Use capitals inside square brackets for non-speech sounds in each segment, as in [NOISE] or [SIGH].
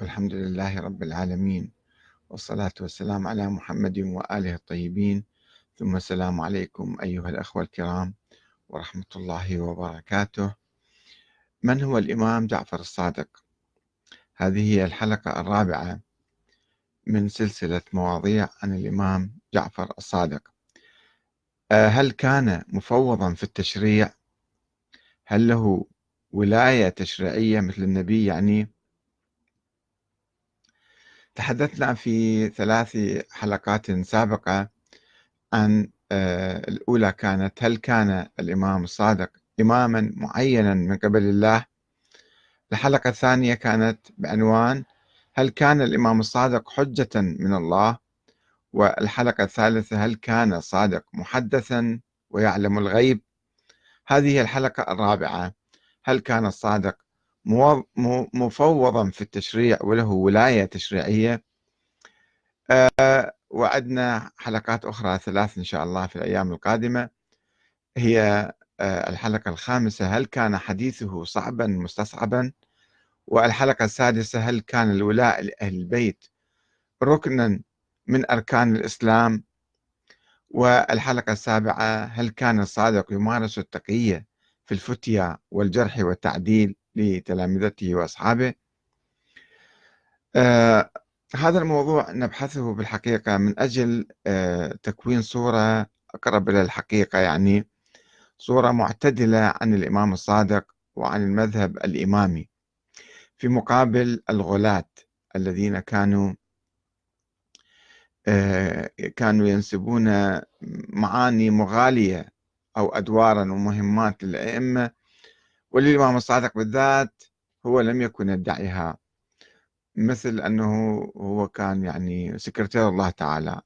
والحمد لله رب العالمين والصلاة والسلام على محمد وآله الطيبين ثم السلام عليكم أيها الأخوة الكرام ورحمة الله وبركاته من هو الإمام جعفر الصادق؟ هذه هي الحلقة الرابعة من سلسلة مواضيع عن الإمام جعفر الصادق آه، هل كان مفوضا في التشريع؟ هل له ولاية تشريعية مثل النبي يعني تحدثنا في ثلاث حلقات سابقة عن آه، الأولى كانت هل كان الإمام الصادق إماما معينا من قبل الله؟ الحلقة الثانية كانت بعنوان هل كان الإمام الصادق حجة من الله؟ والحلقة الثالثة هل كان الصادق محدثا ويعلم الغيب؟ هذه الحلقة الرابعة. هل كان الصادق مفوضا في التشريع وله ولاية تشريعية. آه، وعدنا حلقات أخرى ثلاث إن شاء الله في الأيام القادمة. هي آه، الحلقة الخامسة هل كان حديثه صعبا مستصعبا؟ والحلقة السادسة هل كان الولاء لأهل البيت ركنا من أركان الإسلام؟ والحلقة السابعة هل كان الصادق يمارس التقية في الفتية والجرح والتعديل؟ لتلامذته وأصحابه. آه هذا الموضوع نبحثه بالحقيقة من أجل آه تكوين صورة أقرب إلى الحقيقة يعني صورة معتدلة عن الإمام الصادق وعن المذهب الإمامي في مقابل الغلاة الذين كانوا آه كانوا ينسبون معاني مغالية أو أدوارا ومهمات للأئمة وللإمام الصادق بالذات هو لم يكن يدعيها مثل أنه هو كان يعني سكرتير الله تعالى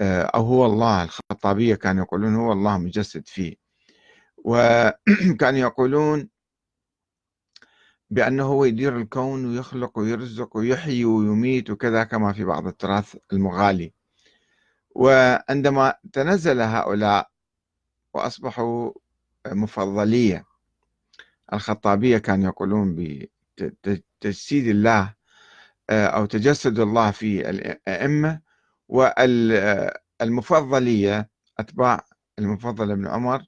آه، أو هو الله الخطابية كانوا يقولون هو الله مجسد فيه. وكانوا [CLEARS THROAT] يقولون بأنه هو يدير الكون ويخلق ويرزق ويحيي ويميت وكذا كما في بعض التراث المغالي. وعندما تنزل هؤلاء وأصبحوا مفضلية الخطابية كانوا يقولون بتجسيد الله آه، أو تجسد الله في الأئمة والمفضلية أتباع المفضل ابن عمر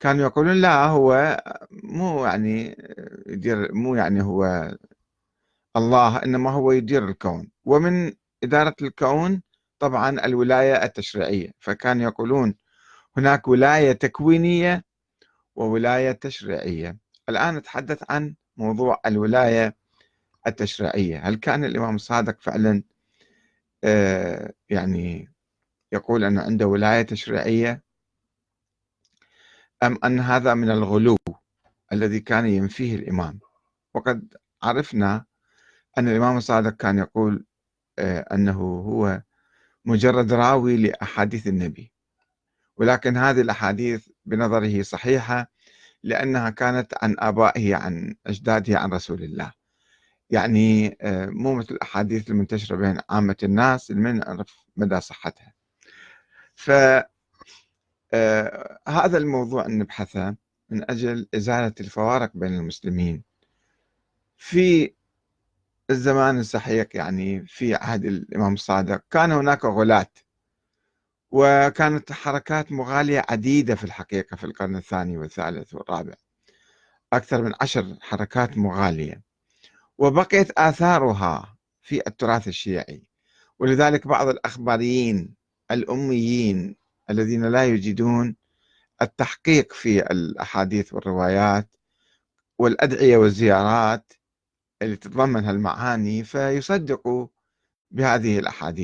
كانوا يقولون لا هو مو يعني يدير مو يعني هو الله إنما هو يدير الكون. ومن إدارة الكون طبعا الولاية التشريعية. فكانوا يقولون هناك ولاية تكوينية وولاية تشريعية. الآن نتحدث عن موضوع الولاية التشريعية. هل كان الإمام الصادق فعلا آه، يعني يقول أن عنده ولاية تشريعية أم أن هذا من الغلو الذي كان ينفيه الإمام؟ وقد عرفنا أن الإمام الصادق كان يقول آه، أنه هو مجرد راوي لأحاديث النبي. ولكن هذه الأحاديث بنظره صحيحة لأنها كانت عن آبائه عن أجداده عن رسول الله. يعني آه، مو مثل الأحاديث المنتشرة بين عامة الناس ما نعرف مدى صحتها. ف آه، هذا الموضوع نبحثه من أجل إزالة الفوارق بين المسلمين. في الزمان السحيق يعني في عهد الإمام الصادق كان هناك غلاة. وكانت حركات مغالية عديدة في الحقيقة في القرن الثاني والثالث والرابع. أكثر من عشر حركات مغالية. وبقيت آثارها في التراث الشيعي. ولذلك بعض الأخباريين الأميين الذين لا يجدون التحقيق في الأحاديث والروايات والأدعية والزيارات اللي تتضمن هالمعاني فيصدقوا بهذه الأحاديث.